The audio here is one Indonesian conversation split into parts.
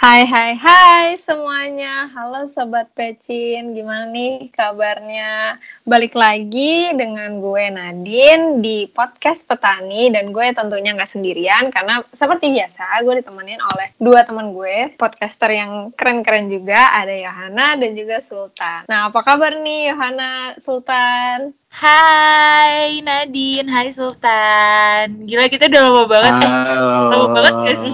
Hai hai hai semuanya. Halo Sobat Pecin Gimana nih kabarnya? Balik lagi dengan gue Nadine Di podcast Petani Dan gue tentunya gak sendirian Karena seperti biasa gue ditemenin oleh Dua teman gue Podcaster yang keren-keren juga Ada Yohana dan juga Sultan. Nah apa kabar nih Yohana Sultan Hai Nadine, hai Sultan. Gila kita udah lama banget ya. Halo. Lama banget gak sih?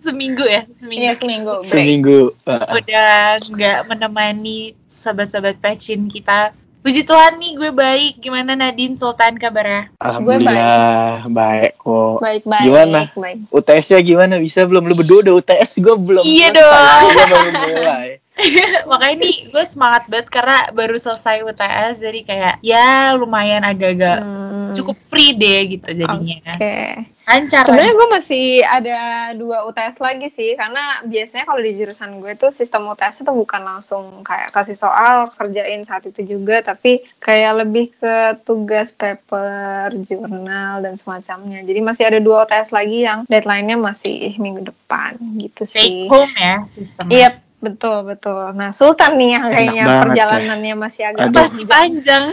Seminggu ya? Seminggu. Iya seminggu break. Seminggu. Udah nggak menemani sobat-sobat pecin kita. Puji Tuhan nih gue baik. Gimana Nadine, Sultan kabarnya? Alhamdulillah baik kok. Baik-baik Gimana? baik. UTS-nya gimana? Bisa belum? Lu berdua udah UTS, gue belum Iya dong. Gue baru mulai. Makanya nih gue semangat banget karena baru selesai UTS. Jadi kayak ya lumayan agak-agak Hmm, cukup free deh gitu jadinya. Oke Lancar. Sebenarnya gue masih ada dua UTS lagi sih, karena biasanya kalau di jurusan gue tuh sistem UTS itu bukan langsung kayak kasih soal kerjain saat itu juga, tapi kayak lebih ke tugas paper, jurnal dan semacamnya. Jadi masih ada dua UTS lagi yang deadline-nya masih minggu depan gitu Take sih. home ya sistemnya. Iya betul betul. Nah Sultan nih yang kayaknya banget ya. perjalanannya masih agak Aduh. Pasti panjang.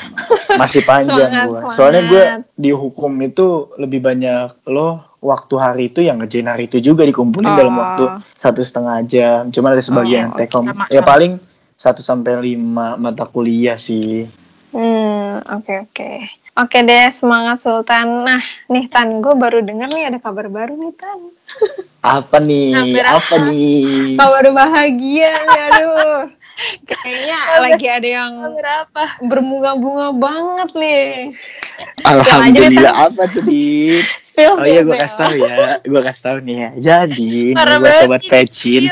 Masih panjang Semangat, semangat. Soalnya gue di hukum itu lebih banyak lo waktu hari itu yang ngerjain hari itu juga dikumpulin Oh. dalam waktu satu setengah jam. Cuma ada sebagian Oh, take home. sama- Ya paling satu sampai lima mata kuliah sih. Hmm, oke oke. Oke deh, semangat Sultan. Nah, nih Tan, gue baru denger nih ada kabar baru nih Tan. Apa nih? Hampir Apa nih? Kabar bahagia nih, aduh. Kayaknya lagi ada yang Berapa? berbunga-bunga banget nih. Alhamdulillah apa tuh? Spill, Oh iya gue kasih tahu ya, gue kasih tahu nih ya. Jadi nih Parah buat sobat pecin,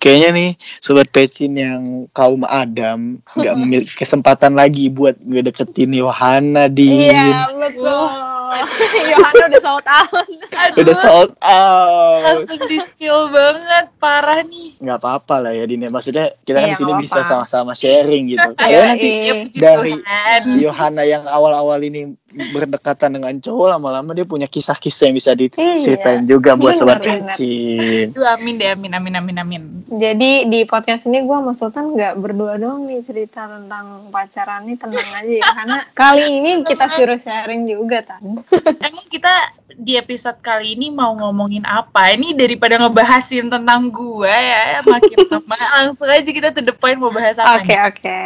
kayaknya nih sobat pecin yang kaum Adam nggak memiliki kesempatan lagi buat gue deketin Yohana di Iya, betul. Yohana udah sold out. Aduh, udah sold out. langsung di skill banget, parah nih. Nggak apa-apa lah ya Din. ya. Maksudnya kita kan Iya, di sini bisa sama-sama sharing gitu. Ayo, Kayaknya nanti iya. Ya puji dari. Yohana yang awal-awal ini berdekatan dengan cowok lama-lama dia punya kisah-kisah yang bisa diceritain juga buat sobat. Aduh, amin deh, amin, amin, amin, amin. Jadi di podcast ini gue sama Sultan nggak berdua doang nih cerita tentang pacaran nih tenang aja ya karena kali ini kita suruh sharing juga Tan. Emang kita di episode kali ini mau ngomongin apa? Ini daripada ngebahasin tentang gua ya, makin lama. Langsung aja kita to the point mau bahas apa Oke nih? oke.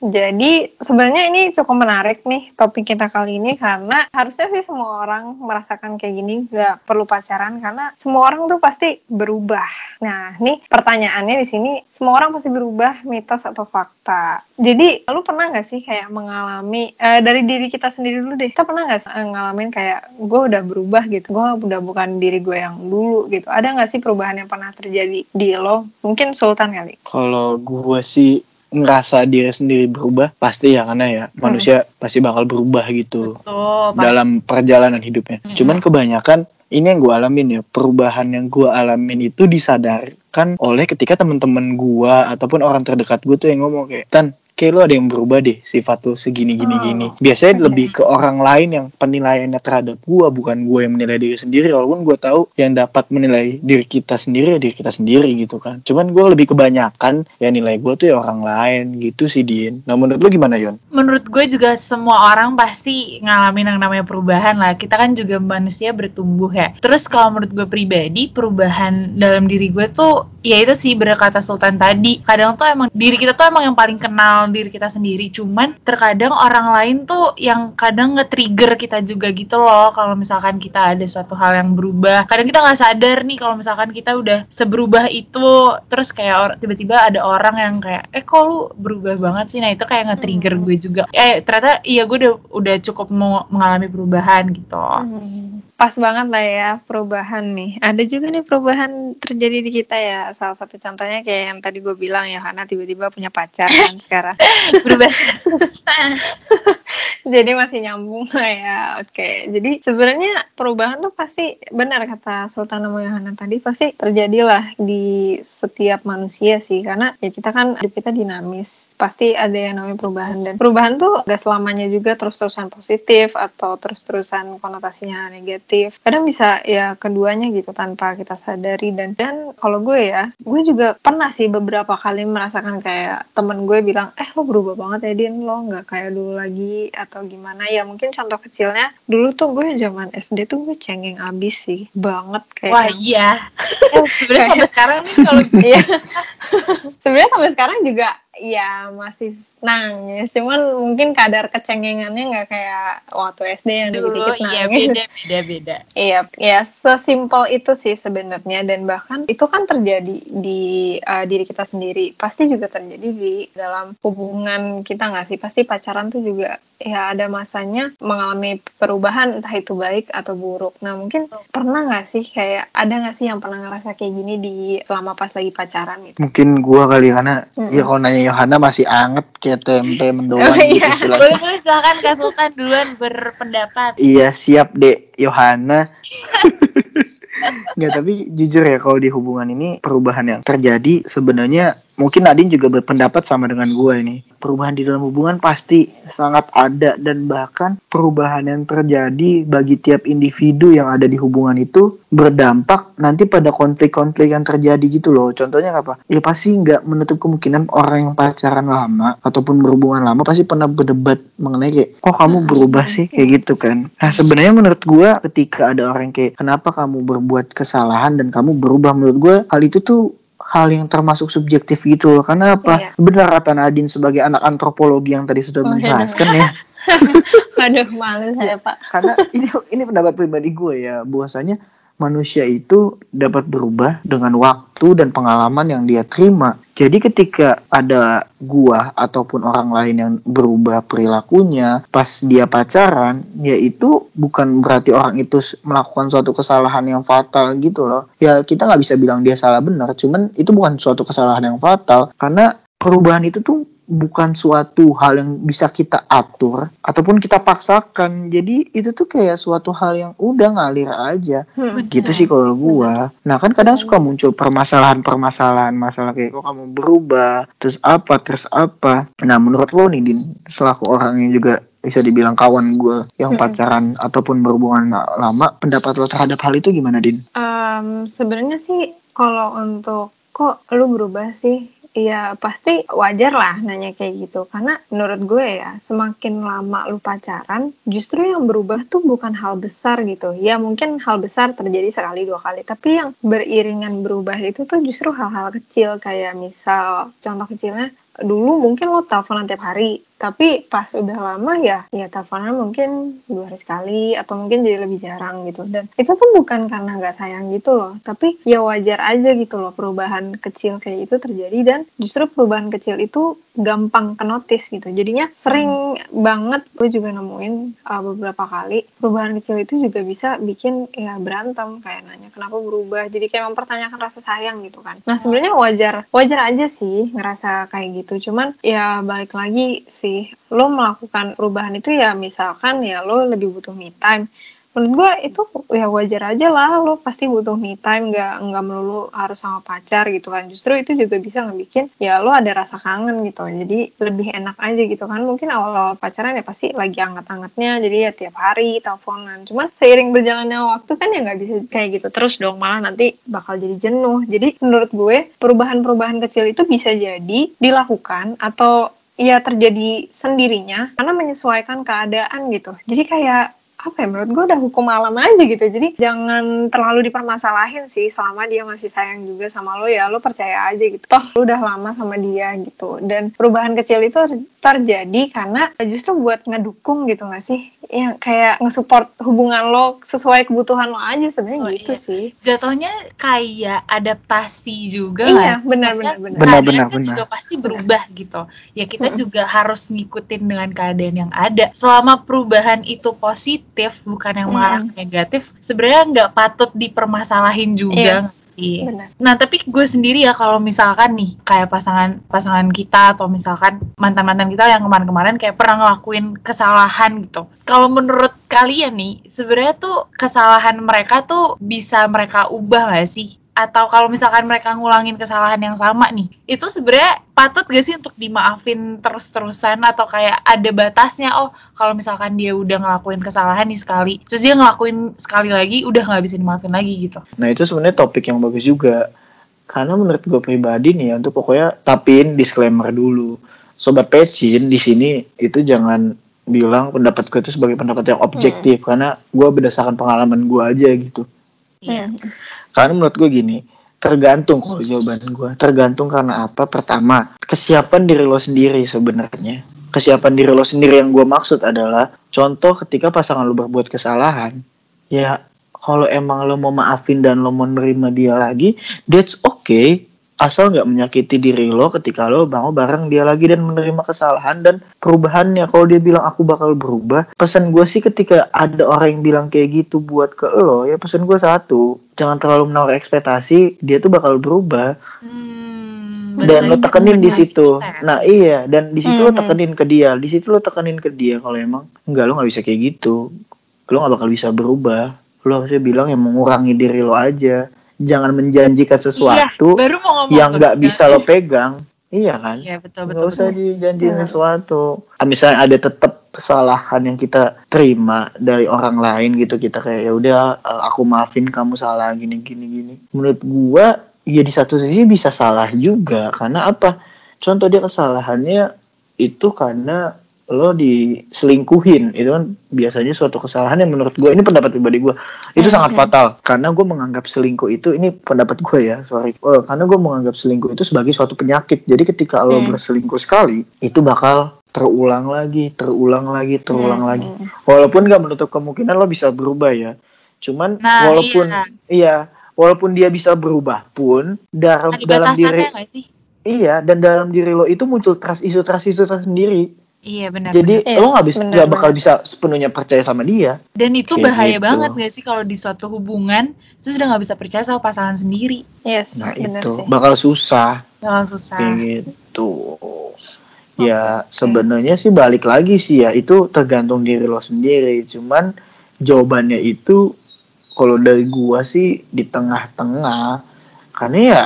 Jadi sebenarnya ini cukup menarik nih topik kita kali ini karena harusnya sih semua orang merasakan kayak gini nggak perlu pacaran karena semua orang tuh pasti berubah. Nah nih pertanyaannya di sini semua orang pasti berubah mitos atau fakta. Jadi lu pernah nggak sih kayak mengalami eh, dari diri kita sendiri dulu deh. Kita pernah nggak eh, ngalamin kayak gue udah berubah gitu. Gue udah bukan diri gue yang dulu gitu. Ada nggak sih perubahan yang pernah terjadi di lo? Mungkin Sultan kali. Kalau gue sih ngerasa diri sendiri berubah pasti ya karena ya manusia pasti bakal berubah gitu pas- dalam perjalanan hidupnya. Mm-mm. Cuman kebanyakan ini yang gue alamin ya perubahan yang gue alamin itu disadarkan oleh ketika teman-teman gue ataupun orang terdekat gue tuh yang ngomong kayak tan kayak lu ada yang berubah deh sifat lu segini gini Oh, gini. Biasanya oke. lebih ke orang lain yang penilaiannya terhadap gue bukan gue yang menilai diri sendiri walaupun gue tahu yang dapat menilai diri kita sendiri ya diri kita sendiri gitu kan. Cuman gue lebih kebanyakan ya nilai gue tuh ya orang lain gitu sih Din. Nah menurut lu gimana Yon? menurut gue juga semua orang pasti ngalamin yang namanya perubahan lah. Kita kan juga manusia bertumbuh ya. Terus kalau menurut gue pribadi, perubahan dalam diri gue tuh ya itu sih berkata Sultan tadi. Kadang tuh emang diri kita tuh emang yang paling kenal diri kita sendiri. Cuman terkadang orang lain tuh yang kadang nge-trigger kita juga gitu loh. Kalau misalkan kita ada suatu hal yang berubah. Kadang kita nggak sadar nih kalau misalkan kita udah seberubah itu. Terus kayak tiba-tiba ada orang yang kayak, eh kok lu berubah banget sih? Nah itu kayak nge-trigger Hmm. gue juga. Eh ternyata iya gue udah udah cukup mau mengalami perubahan gitu. Hmm, Pas banget lah ya perubahan nih. Ada juga nih perubahan terjadi di kita ya. Salah satu contohnya kayak yang tadi gue bilang ya, karena tiba-tiba punya pacar kan sekarang. Berubah. jadi masih nyambung lah ya. Oke. Jadi sebenarnya perubahan tuh pasti benar kata Sultan Yohana tadi pasti terjadilah di setiap manusia sih karena ya kita kan hidup kita dinamis. Pasti ada yang namanya perubahan dan perubahan tuh gak selamanya juga terus-terusan positif atau terus-terusan konotasinya negatif. Kadang bisa ya keduanya gitu tanpa kita sadari dan dan kalau gue ya, gue juga pernah sih beberapa kali merasakan kayak temen gue bilang, "Eh, lo berubah banget ya, Din. Lo nggak kayak dulu lagi atau gimana ya mungkin contoh kecilnya dulu tuh gue zaman SD tuh gue cengeng abis sih banget kayak Wah iya. Sebenarnya sampai sekarang nih kalau iya sebenarnya sampai sekarang juga ya masih nangis cuman mungkin kadar kecengengannya nggak kayak waktu SD yang dulu dikit-dikit iya nangis beda beda beda. Iya, ya sesimpel itu sih sebenarnya dan bahkan itu kan terjadi di uh, diri kita sendiri. Pasti juga terjadi di dalam hubungan kita nggak sih? Pasti pacaran tuh juga ya ada masanya mengalami perubahan entah itu baik atau buruk. Nah mungkin pernah nggak sih kayak ada nggak sih yang pernah ngerasa kayak gini di selama pas lagi pacaran gitu? Mungkin gua kali karena Mm-mm. ya kalau nanya Yohana masih anget kayak tempe mendoan Oh, gitu iya. istilahnya. Boleh boleh silakan Kak Sultan duluan berpendapat. Iya siap dek Yohana. Nggak tapi jujur ya kalau di hubungan ini perubahan yang terjadi sebenarnya mungkin Nadine juga berpendapat sama dengan gue ini. Perubahan di dalam hubungan pasti sangat ada dan bahkan perubahan yang terjadi bagi tiap individu yang ada di hubungan itu berdampak nanti pada konflik-konflik yang terjadi gitu loh. Contohnya apa? Ya pasti nggak menutup kemungkinan orang yang pacaran lama ataupun berhubungan lama pasti pernah berdebat mengenai kayak, kok kamu berubah sih kayak gitu kan. Nah sebenarnya menurut gua ketika ada orang kayak, kenapa kamu berbuat kesalahan dan kamu berubah menurut gua hal itu tuh hal yang termasuk subjektif gitu loh. Karena apa? Iya. Benar kata Nadine sebagai anak antropologi yang tadi sudah Oh, iya. menjelaskan ya. Aduh malu saya pak. karena ini ini pendapat pribadi gue ya bahwasanya manusia itu dapat berubah dengan waktu dan pengalaman yang dia terima. Jadi ketika ada gua ataupun orang lain yang berubah perilakunya pas dia pacaran, ya itu bukan berarti orang itu melakukan suatu kesalahan yang fatal gitu loh. Ya kita nggak bisa bilang dia salah benar, cuman itu bukan suatu kesalahan yang fatal karena perubahan itu tuh bukan suatu hal yang bisa kita atur ataupun kita paksakan. Jadi itu tuh kayak suatu hal yang udah ngalir aja. Hmm. Gitu sih kalau gua. Nah, kan kadang suka muncul permasalahan-permasalahan masalah kayak kok kamu berubah, terus apa, terus apa. Nah, menurut lo nih Din, selaku orang yang juga bisa dibilang kawan gue yang Mm-mm. pacaran ataupun berhubungan lama, pendapat lo terhadap hal itu gimana, Din? Em, sebenarnya sih kalau untuk kok lu berubah sih ya pasti wajar lah nanya kayak gitu. Karena menurut gue ya semakin lama lu pacaran justru yang berubah tuh bukan hal besar gitu. Ya mungkin hal besar terjadi sekali dua kali. Tapi yang beriringan berubah itu tuh justru hal-hal kecil. Kayak misal contoh kecilnya dulu mungkin lo teleponan tiap hari tapi pas udah lama ya ya teleponan mungkin dua hari sekali atau mungkin jadi lebih jarang gitu. Dan itu tuh bukan karena nggak sayang gitu loh tapi ya wajar aja gitu loh perubahan kecil kayak itu terjadi dan justru perubahan kecil itu gampang ke notice gitu. Jadinya sering banget gue juga nemuin uh, beberapa kali perubahan kecil itu juga bisa bikin ya berantem kayak nanya kenapa berubah jadi kayak mempertanyakan rasa sayang gitu kan. Nah sebenarnya wajar wajar aja sih ngerasa kayak gitu. Cuman ya balik lagi sih. Lo melakukan perubahan itu ya misalkan ya lo lebih butuh me time. Menurut gue itu ya wajar aja lah lo pasti butuh me time. Nggak nggak melulu harus sama pacar gitu kan. Justru itu juga bisa ngebikin ya lo ada rasa kangen gitu. Jadi lebih enak aja gitu kan. Mungkin awal-awal pacaran ya pasti lagi anget-angetnya. Jadi ya tiap hari teleponan. Cuman seiring berjalannya waktu kan ya nggak bisa kayak gitu terus dong. Malah nanti bakal jadi jenuh. Jadi menurut gue perubahan-perubahan kecil itu bisa jadi dilakukan atau ya terjadi sendirinya karena menyesuaikan keadaan gitu. Jadi kayak apa ya menurut gue udah hukum alam aja gitu jadi jangan terlalu dipermasalahin sih selama dia masih sayang juga sama lo ya lo percaya aja gitu toh lo udah lama sama dia gitu dan perubahan kecil itu ter- terjadi karena justru buat ngedukung gitu gak sih ya kayak ngesupport hubungan lo sesuai kebutuhan lo aja sebenarnya Sesuai, gitu iya. sih Jatuhnya kayak adaptasi juga Iya, nggak sih? benar, Maksudnya benar, benar. Benar, keadaan benar, kan benar. juga pasti berubah gitu. Ya kita Mm-mm. juga harus ngikutin dengan keadaan yang ada. Selama perubahan itu positif bukan yang mengarah ke negatif, sebenarnya nggak patut dipermasalahin juga. Yes. sih? sih. Benar. Nah, tapi gue sendiri ya kalau misalkan nih kayak pasangan pasangan kita atau misalkan mantan-mantan kita yang kemarin-kemarin kayak pernah ngelakuin kesalahan gitu. Kalau menurut kalian nih, sebenarnya tuh kesalahan mereka tuh bisa mereka ubah gak sih? Atau kalau misalkan mereka ngulangin kesalahan yang sama nih, itu sebenarnya patut gak sih untuk dimaafin terus-terusan atau kayak ada batasnya? Oh, kalau misalkan dia udah ngelakuin kesalahan nih sekali, terus dia ngelakuin sekali lagi, udah nggak bisa dimaafin lagi gitu. Nah itu sebenarnya topik yang bagus juga. Karena menurut gue pribadi nih ya, untuk pokoknya tapin disclaimer dulu. Sobat pecin di sini itu jangan bilang pendapat gue itu sebagai pendapat yang objektif karena gue berdasarkan pengalaman gue aja gitu. Iya. Hmm. Karena menurut gue gini, tergantung kalau jawaban gue. Tergantung karena apa? Pertama, kesiapan diri lo sendiri sebenarnya. Kesiapan diri lo sendiri yang gue maksud adalah contoh ketika pasangan lo berbuat kesalahan, ya kalau emang lo mau maafin dan lo mau nerima dia lagi, that's okay. Asal nggak menyakiti diri lo ketika lo mau bareng dia lagi dan menerima kesalahan dan perubahannya. Kalau dia bilang aku bakal berubah, pesan gue sih ketika ada orang yang bilang kayak gitu buat ke lo, ya pesan gue satu, jangan terlalu menawar ekspektasi, dia tuh bakal berubah Hmm, dan lo tekenin di situ. kita ya. Nah iya, dan di situ lo Mhm. tekenin ke dia, di situ lo tekenin ke dia kalau emang enggak lo nggak bisa kayak gitu, lo nggak bakal bisa berubah. Lo harusnya bilang yang mengurangi diri lo aja, jangan menjanjikan sesuatu baru mau ngomong yang nggak bisa lo pegang. Iya kan? Iya betul betul. Nggak usah betul. dijanjiin Hmm. sesuatu. Ah, Misalnya ada tetap kesalahan yang kita terima dari orang lain gitu kita kayak ya udah eh, aku maafin kamu salah gini gini gini. Menurut gua ya di satu sisi bisa salah juga karena apa? Contoh dia kesalahannya itu karena lo diselingkuhin. Itu kan biasanya suatu kesalahan yang menurut gue ini pendapat pribadi gue itu Hmm, sangat hmm. fatal. Karena gue menganggap selingkuh itu ini pendapat gue ya sorry. Eh, karena gue menganggap selingkuh itu sebagai suatu penyakit. Jadi ketika lo Hmm. berselingkuh sekali itu bakal terulang lagi terulang lagi terulang Hmm. lagi. Walaupun gak menutup kemungkinan lo bisa berubah ya. Cuman Nah, walaupun iya. iya walaupun dia bisa berubah pun dalam dalam diri iya dan dalam diri lo itu muncul trust isu trust isu tersendiri Iya benar. jadi Yes, lo nggak bisa nggak bakal bisa sepenuhnya percaya sama dia. Dan itu Kayak bahaya gitu. banget gak sih kalau di suatu hubungan terus udah nggak bisa percaya sama pasangan sendiri. Yes, Nah benar itu sih. bakal susah Bakal susah. kayak gitu. Ya sebenarnya sih balik lagi sih ya itu tergantung diri lo sendiri. Cuman jawabannya itu kalau dari gua sih di tengah-tengah. Karena ya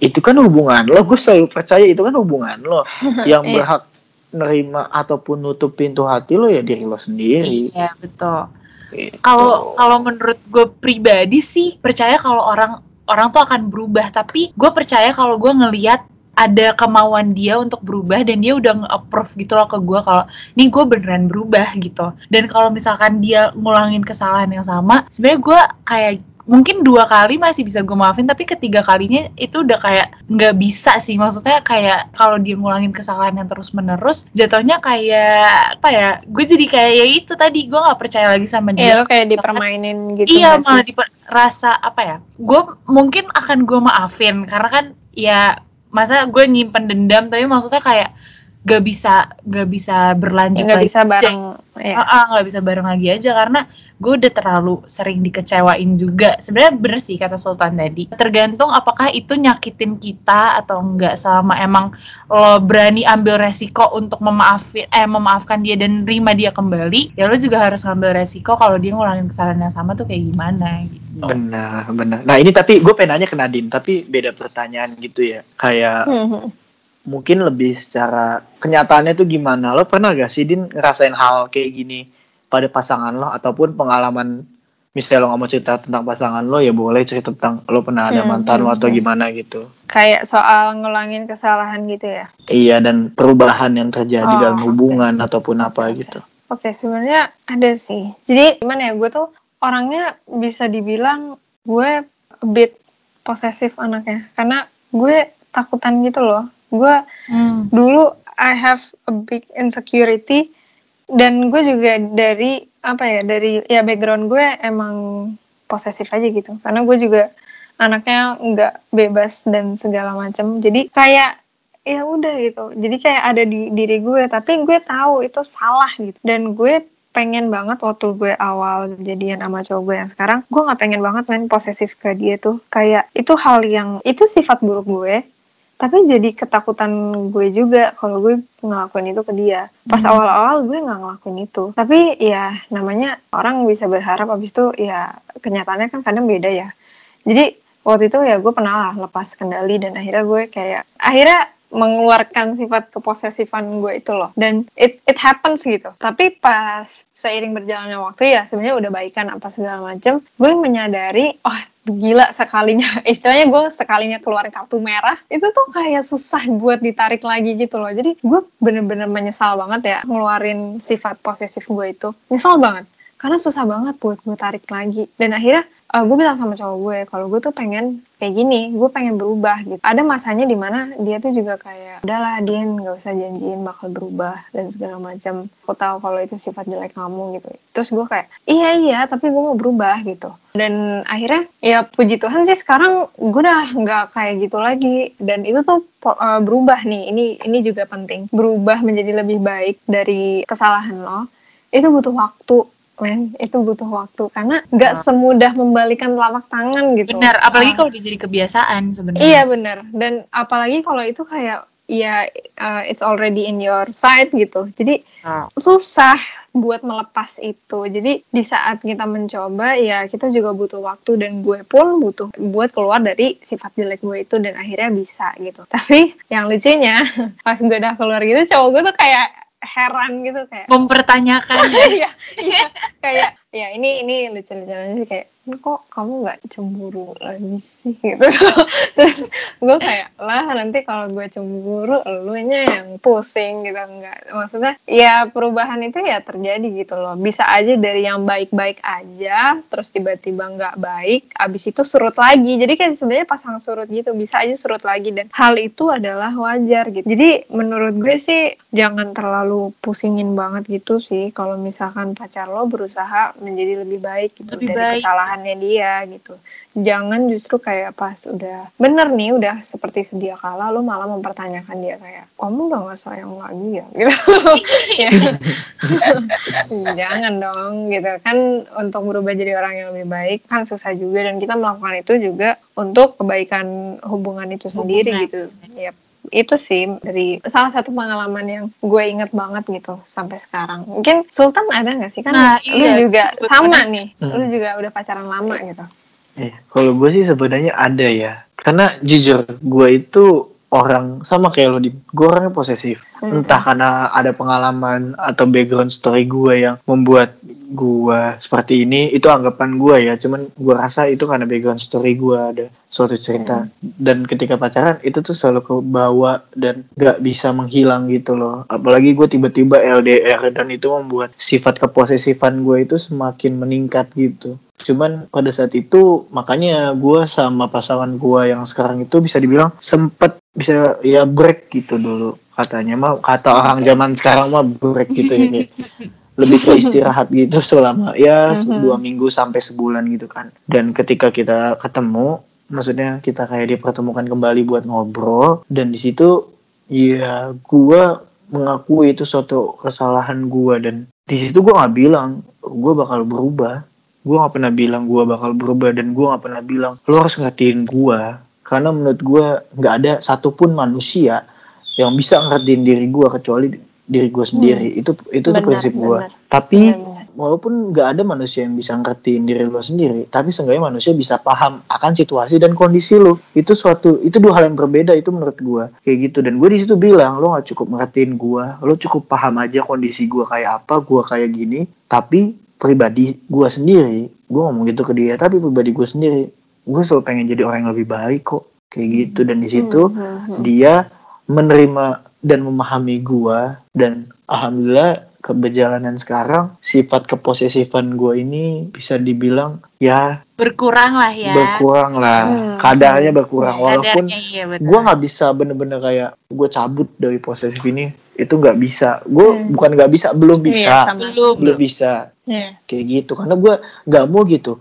itu kan hubungan lo. Gue selalu percaya itu kan hubungan lo. Yang Iya. berhak nerima ataupun nutup pintu hati lo ya diri lo sendiri. Iya betul. Gitu. Kalau kalau menurut gue pribadi sih percaya kalau orang orang tuh akan berubah. Tapi gue percaya kalau gue ngelihat ada kemauan dia untuk berubah dan dia udah nge-approve gitu loh ke gue kalau nih gue beneran berubah gitu. Dan kalau misalkan dia ngulangin kesalahan yang sama, sebenarnya gue kayak mungkin dua kali masih bisa gue maafin tapi ketiga kalinya itu udah kayak nggak bisa sih. Maksudnya kayak kalau dia ngulangin kesalahan yang terus menerus jatuhnya kayak apa ya gue jadi kayak ya itu tadi gue nggak percaya lagi sama dia. Iya, lo kayak dipermainin gitu iya malah diper- rasa apa ya gue mungkin akan gue maafin karena kan ya masa gue nyimpen dendam tapi maksudnya kayak gak bisa gak bisa berlanjut nggak lagi. bisa bareng ya. Ah, ah, nggak bisa bareng lagi aja karena gue udah terlalu sering dikecewain juga sebenarnya bener sih kata Sultan tadi tergantung apakah itu nyakitin kita atau enggak selama emang lo berani ambil resiko untuk memaafin eh memaafkan dia dan terima dia kembali ya lo juga harus ngambil resiko kalau dia ngulangin kesalahan yang sama tuh kayak gimana gitu Benar, benar. Nah ini tapi gue pengen nanya ke Nadine, tapi beda pertanyaan gitu ya. Kayak Hmm. mungkin lebih secara kenyataannya tuh gimana? Lo pernah gak sih Din ngerasain hal kayak gini pada pasangan lo ataupun pengalaman misalnya lo nggak mau cerita tentang pasangan lo ya boleh cerita tentang lo pernah ada Hmm, mantan lo hmm, atau hmm. gimana gitu. Kayak soal ngulangin kesalahan gitu ya. Iya dan perubahan yang terjadi Oh, dalam hubungan ataupun apa oke. gitu. Oke, sebenarnya ada sih. Jadi gimana ya, gue tuh orangnya bisa dibilang gue a bit posesif anaknya. Karena gue takutan gitu loh. Gue Hmm. dulu I have a big insecurity dan gue juga dari apa ya dari ya background gue emang posesif aja gitu. Karena gue juga anaknya nggak bebas dan segala macam jadi kayak ya udah gitu. Jadi kayak ada di diri gue. Tapi gue tahu itu salah gitu. Dan gue pengen banget waktu gue awal jadian sama cowok gue yang sekarang gue nggak pengen banget main posesif ke dia tuh. Kayak itu hal yang itu sifat buruk gue tapi jadi ketakutan gue juga kalau gue ngelakuin itu ke dia. Pas Hmm. awal-awal gue nggak ngelakuin itu. Tapi ya namanya orang bisa berharap abis itu ya kenyataannya kan kadang beda ya. Jadi waktu itu ya gue pernah lah lepas kendali dan akhirnya gue kayak akhirnya mengeluarkan sifat keposesifan gue itu loh. Dan it it happens gitu. Tapi pas seiring berjalannya waktu ya sebenarnya udah baikan apa segala macem gue menyadari oh gila sekalinya. Istilahnya gue sekalinya keluar kartu merah itu tuh kayak susah buat ditarik lagi gitu loh. Jadi gue bener-bener menyesal banget ya ngeluarin sifat posesif gue itu. Nyesal banget karena susah banget buat gue tarik lagi. Dan akhirnya eh, gue bilang sama cowok gue kalau gue tuh pengen kayak gini gue pengen berubah gitu. Ada masanya di mana dia tuh juga kayak udahlah dia nggak usah janjiin bakal berubah dan segala macam. Aku tahu kalau itu sifat jelek kamu gitu. Terus gue kayak iya iya tapi gue mau berubah gitu. Dan akhirnya ya puji Tuhan sih sekarang gue udah nggak kayak gitu lagi. Dan itu tuh eh, berubah nih. Ini ini juga penting. Berubah menjadi lebih baik dari kesalahan lo. Itu butuh waktu men itu butuh waktu karena nggak Ah. semudah membalikan telapak tangan gitu Benar, apalagi Ah. kalau udah jadi kebiasaan sebenarnya. iya bener dan apalagi kalau itu kayak ya uh, it's already in your side gitu jadi Ah. susah buat melepas itu jadi di saat kita mencoba ya kita juga butuh waktu dan gue pun butuh buat keluar dari sifat jelek gue itu dan akhirnya bisa gitu tapi yang lucunya pas gue udah keluar gitu cowok gue tuh kayak heran gitu kayak Mempertanyakan ya. Iya, iya, kayak ya ini ini lucu-lucunya sih kayak "Ini kok kamu nggak cemburu lagi sih? Gitu. Terus gue kayak lah nanti kalau gue cemburu elunya yang pusing gitu. Enggak maksudnya ya perubahan itu ya terjadi gitu loh. Bisa aja dari yang baik-baik aja terus tiba-tiba nggak baik abis itu surut lagi. Jadi kayak sebenarnya pasang surut gitu bisa aja surut lagi. Dan hal itu adalah wajar gitu. Jadi menurut gue sih jangan terlalu pusingin banget gitu sih. Kalau misalkan pacar lo berusaha menjadi lebih baik gitu Lebih dari baik. Kesalahannya dia gitu. Jangan justru kayak pas udah bener nih udah seperti sedia kala lo malah mempertanyakan dia kayak kamu udah gak sayang lagi ya? Gitu. Jangan dong gitu. Kan untuk berubah jadi orang yang lebih baik kan susah juga dan kita melakukan itu juga untuk kebaikan hubungan itu sendiri Hubungan. gitu. Yap. Itu sih dari salah satu pengalaman yang gue inget banget gitu sampai sekarang mungkin Sultan ada nggak sih kan Nah, lu iya, juga betul. sama nih Hmm. lu juga udah pacaran lama gitu Eh, kalau gue sih sebenarnya ada ya. Karena jujur, gue itu orang sama kayak lo di gue orangnya posesif. Hmm. Entah karena ada pengalaman atau background story gue yang membuat gue seperti ini, itu anggapan gue ya. Cuman gue rasa itu karena background story gue ada suatu cerita. Dan ketika pacaran itu tuh selalu ke bawah dan gak bisa menghilang gitu loh. Apalagi gue tiba-tiba LDR dan itu membuat sifat keposesifan gue itu semakin meningkat gitu. Cuman pada saat itu makanya gue sama pasangan gue yang sekarang itu bisa dibilang sempet bisa ya break gitu dulu katanya mah kata orang zaman sekarang mah break gitu ya kayak lebih ke istirahat gitu selama ya Mhm. dua minggu sampai sebulan gitu kan. Dan ketika kita ketemu maksudnya kita kayak dipertemukan kembali buat ngobrol dan di situ ya gue mengakui itu suatu kesalahan gue dan di situ gue nggak bilang gue bakal berubah. Gue nggak pernah bilang gue bakal berubah dan gue nggak pernah bilang lo harus ngertiin gue karena menurut gue nggak ada satupun manusia yang bisa ngertiin diri gue kecuali diri gue sendiri. Itu itu tuh Benar, prinsip gue benar. tapi Benar-benar. walaupun nggak ada manusia yang bisa ngertiin diri lo sendiri tapi seenggaknya manusia bisa paham akan situasi dan kondisi lo itu suatu itu dua hal yang berbeda itu menurut gue kayak gitu. Dan gue di situ bilang lo nggak cukup ngertiin gue lo cukup paham aja kondisi gue kayak apa gue kayak gini. Tapi pribadi gue sendiri gue ngomong gitu ke dia tapi pribadi gue sendiri gue selalu pengen jadi orang yang lebih baik kok kayak gitu dan di situ Hmm, hmm, hmm. dia menerima dan memahami gua dan alhamdulillah keberjalanan sekarang sifat keposesifan gua ini bisa dibilang ya Berkurang lah ya. berkurang lah Hmm. kadarnya berkurang walaupun Kadarnya, iya gua nggak bisa bener-bener kayak gue cabut dari posesif ini itu nggak bisa gue Hmm. bukan nggak bisa belum Iya, bisa sama. Belum. belum bisa Iya. kayak gitu karena gue nggak mau gitu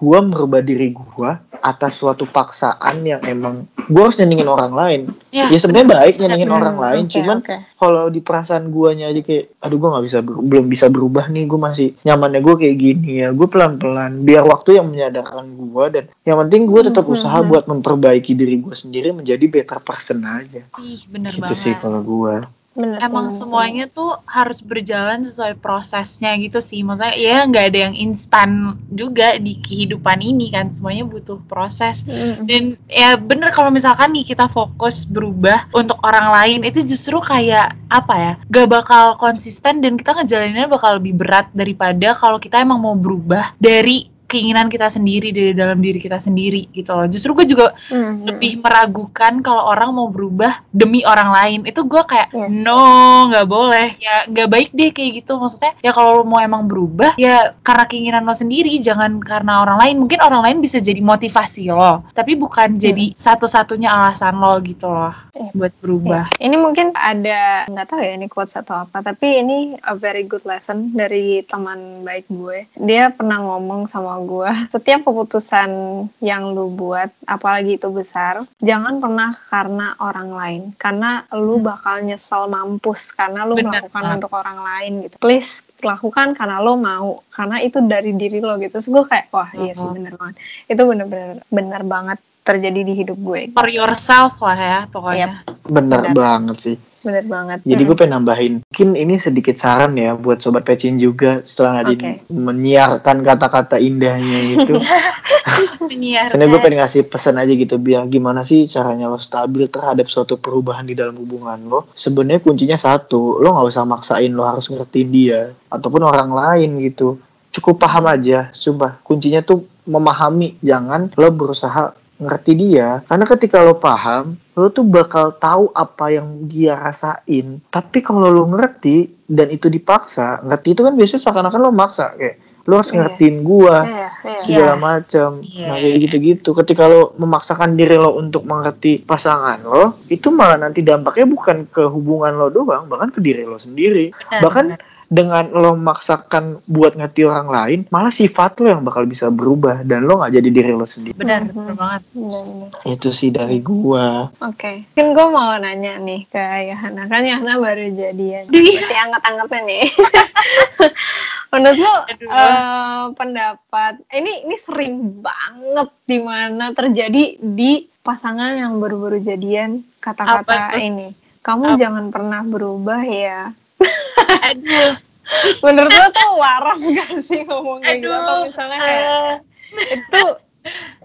gue merubah diri gue atas suatu paksaan yang emang gue harus nyenengin orang lain. Ya, ya sebenarnya baik nyenengin Hmm, orang lain oke, cuman oke. kalau di perasaan guanya aja kayak aduh gue nggak bisa belum bisa berubah nih gue masih nyamannya gue kayak gini ya gue pelan pelan biar waktu yang menyadarkan gue dan yang penting gue tetap Hmm, usaha hmm, buat memperbaiki diri gue sendiri menjadi better person aja. Ih, bener gitu banget. sih kalau gue Bener, Emang semuanya tuh harus berjalan sesuai prosesnya gitu sih. Maksudnya ya nggak ada yang instan juga di kehidupan ini kan. Semuanya butuh proses. Mm, Dan ya bener kalau misalkan nih kita fokus berubah untuk orang lain itu justru kayak apa ya? Gak bakal konsisten dan kita ngejalaninnya bakal lebih berat daripada kalau kita emang mau berubah dari keinginan kita sendiri dari dalam diri kita sendiri gitu loh. Justru gue juga mm, lebih meragukan kalau orang mau berubah demi orang lain itu gue kayak Yes. no nggak boleh ya nggak baik deh kayak gitu maksudnya ya kalau lo mau emang berubah ya karena keinginan lo sendiri jangan karena orang lain mungkin orang lain bisa jadi motivasi lo tapi bukan jadi satu-satunya alasan lo gitu loh Iya. buat berubah Iya. Ini mungkin ada nggak tahu ya ini quotes atau apa, tapi ini a very good lesson dari teman baik gue. Dia pernah ngomong sama gue, setiap keputusan yang lu buat, apalagi itu besar, jangan pernah karena orang lain, karena lu Hmm. bakal nyesel mampus karena lu Bener melakukan banget. untuk orang lain gitu. Please lakukan karena lo mau, karena itu dari diri lo gitu. Terus gue kayak, wah iya sih Mhm. bener banget. Itu bener-bener bener banget terjadi di hidup gue. for yourself lah ya pokoknya bener Benar. banget sih Bener banget. Jadi gue pengen nambahin, mungkin ini sedikit saran ya buat sobat pecin juga setelah Nadine Oke. menyiarkan kata-kata indahnya itu. Soalnya gue pengen ngasih pesan aja gitu biar gimana sih caranya lo stabil terhadap suatu perubahan di dalam hubungan lo. Sebenarnya kuncinya satu, lo nggak usah maksain lo harus ngertiin dia ataupun orang lain gitu. Cukup paham aja, sumpah. Kuncinya tuh memahami, jangan lo berusaha ngerti dia. Karena ketika lo paham, lo tuh bakal tahu apa yang dia rasain. Tapi kalau lo ngerti dan itu dipaksa, ngerti itu kan biasanya seakan-akan lo maksa kayak lo harus Iya. ngertiin gua Iya, iya. segala Iya. macam. Iya. Nah kayak gitu-gitu. Ketika lo memaksakan diri lo untuk mengerti pasangan lo, itu malah nanti dampaknya bukan ke hubungan lo doang, bahkan ke diri lo sendiri. Benar, bahkan benar. Dengan lo memaksakan buat ngerti orang lain, malah sifat lo yang bakal bisa berubah dan lo nggak jadi diri lo sendiri. benar Mhm. benar banget Bener-bener. Itu sih dari gua. Oke, mungkin gue mau nanya nih ke Yahana, kan Yahana baru jadian, Aduh. masih anget-angetnya nih. Menurut lo eh, pendapat ini ini sering banget di mana terjadi di pasangan yang baru-baru jadian kata-kata ini. Kamu Apa? jangan pernah berubah ya. Aduh Menurut lo tuh waras gak sih ngomong kayak gitu? Atau misalnya kayak eh, itu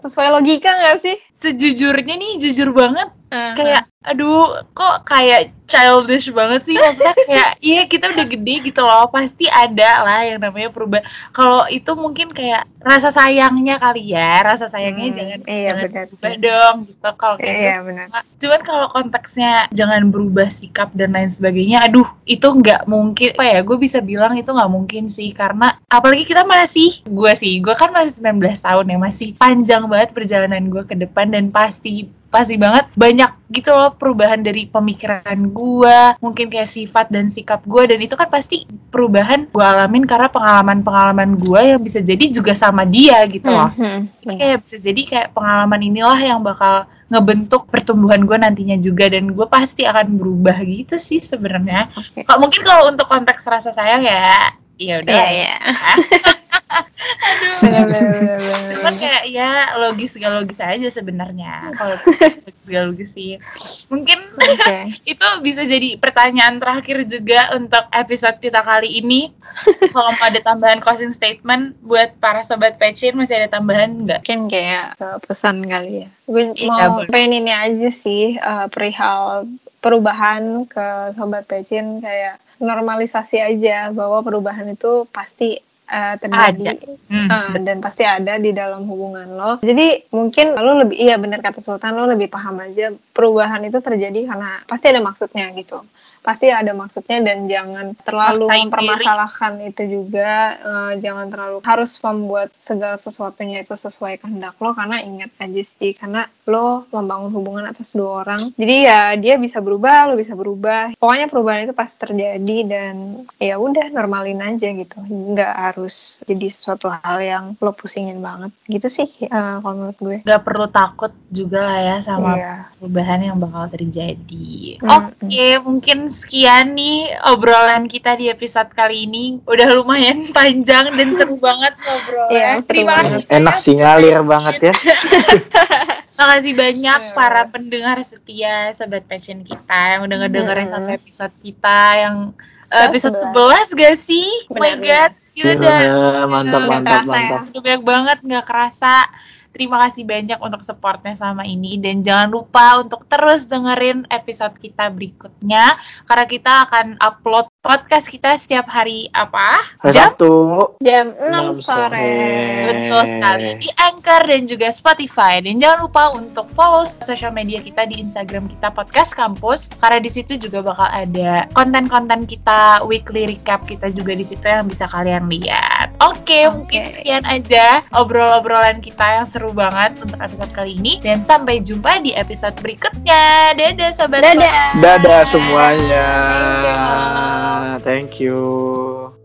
sesuai logika gak sih? sejujurnya nih jujur banget Eh, kayak aduh kok kayak childish banget sih maksudnya kayak iya kita udah gede gitu loh pasti ada lah yang namanya perubahan kalau itu mungkin kayak rasa sayangnya kali ya rasa sayangnya Hmm, jangan iya, jangan benar. berubah dong gitu kalau kayak Iya gitu. benar. cuman kalau konteksnya jangan berubah sikap dan lain sebagainya aduh itu nggak mungkin apa ya gue bisa bilang itu nggak mungkin sih karena apalagi kita masih gue sih gue kan masih 19 tahun ya masih panjang banget perjalanan gue ke depan dan pasti pasti banget banyak gitu loh perubahan dari pemikiran gue mungkin kayak sifat dan sikap gue dan itu kan pasti perubahan gue alamin karena pengalaman-pengalaman gue yang bisa jadi juga sama dia gitu loh Hmm, jadi benar. kayak bisa jadi kayak pengalaman inilah yang bakal ngebentuk pertumbuhan gue nantinya juga dan gue pasti akan berubah gitu sih sebenarnya. Oke. Kok mungkin kalau untuk konteks rasa sayang ya ya udah. Iya iya. Aduh. Cuman kayak ya logis gak logis aja sebenarnya. Kalau logis gak logis sih. Mungkin Oke. itu bisa jadi pertanyaan terakhir juga untuk episode kita kali ini. Kalau mau ada tambahan closing statement buat para sobat pecin masih ada tambahan nggak? Mungkin kayak uh, pesan kali ya. Gue Iya, mau boleh. pengen ini aja sih uh, perihal perubahan ke sobat pecin kayak normalisasi aja bahwa perubahan itu pasti uh, terjadi Hmm, Uh, dan pasti ada di dalam hubungan lo. Jadi mungkin lo lebih iya benar kata Sultan lo lebih paham aja perubahan itu terjadi karena pasti ada maksudnya gitu. Pasti ada maksudnya dan jangan terlalu Maksain mempermasalahkan itu juga eh, jangan terlalu harus membuat segala sesuatunya itu sesuai kehendak lo karena ingat aja sih karena lo membangun hubungan atas dua orang. Jadi ya dia bisa berubah lo bisa berubah. Pokoknya perubahan itu pasti terjadi dan ya udah normalin aja gitu. Nggak harus jadi sesuatu hal yang lo pusingin banget. Gitu sih eh, kalau menurut gue. Gak perlu takut juga lah ya sama Iya. perubahan yang bakal terjadi. Mm, Oke, mungkin sekian nih obrolan kita di episode kali ini. Udah lumayan panjang dan seru banget ngobrolnya. Iya, seru Terima kasih. Enak sih ngalir banget ya. Terima kasih banyak Iya. para pendengar setia Sobat Passion kita yang udah ngedengerin Mm-mm. satu episode kita yang uh, Kita episode 11 gak sih? Oh my god, gila dah. Iya, mantap mantap ya. mantap. Udah banyak banget nggak kerasa. Terima kasih banyak untuk supportnya selama ini dan jangan lupa untuk terus dengerin episode kita berikutnya karena kita akan upload podcast kita setiap hari apa? Hari Jam Sabtu. jam 6 Enam sore sore. Betul sekali di Anchor dan juga Spotify dan jangan lupa untuk follow sosial media kita di Instagram kita podcast kampus karena di situ juga bakal ada konten-konten kita weekly recap kita juga di situ yang bisa kalian lihat. Oke, Oke. mungkin sekian aja obrol-obrolan kita yang seru banget untuk episode kali ini dan sampai jumpa di episode berikutnya. Dadah sobat. dadah Dadah semuanya. Thank you. Thank you.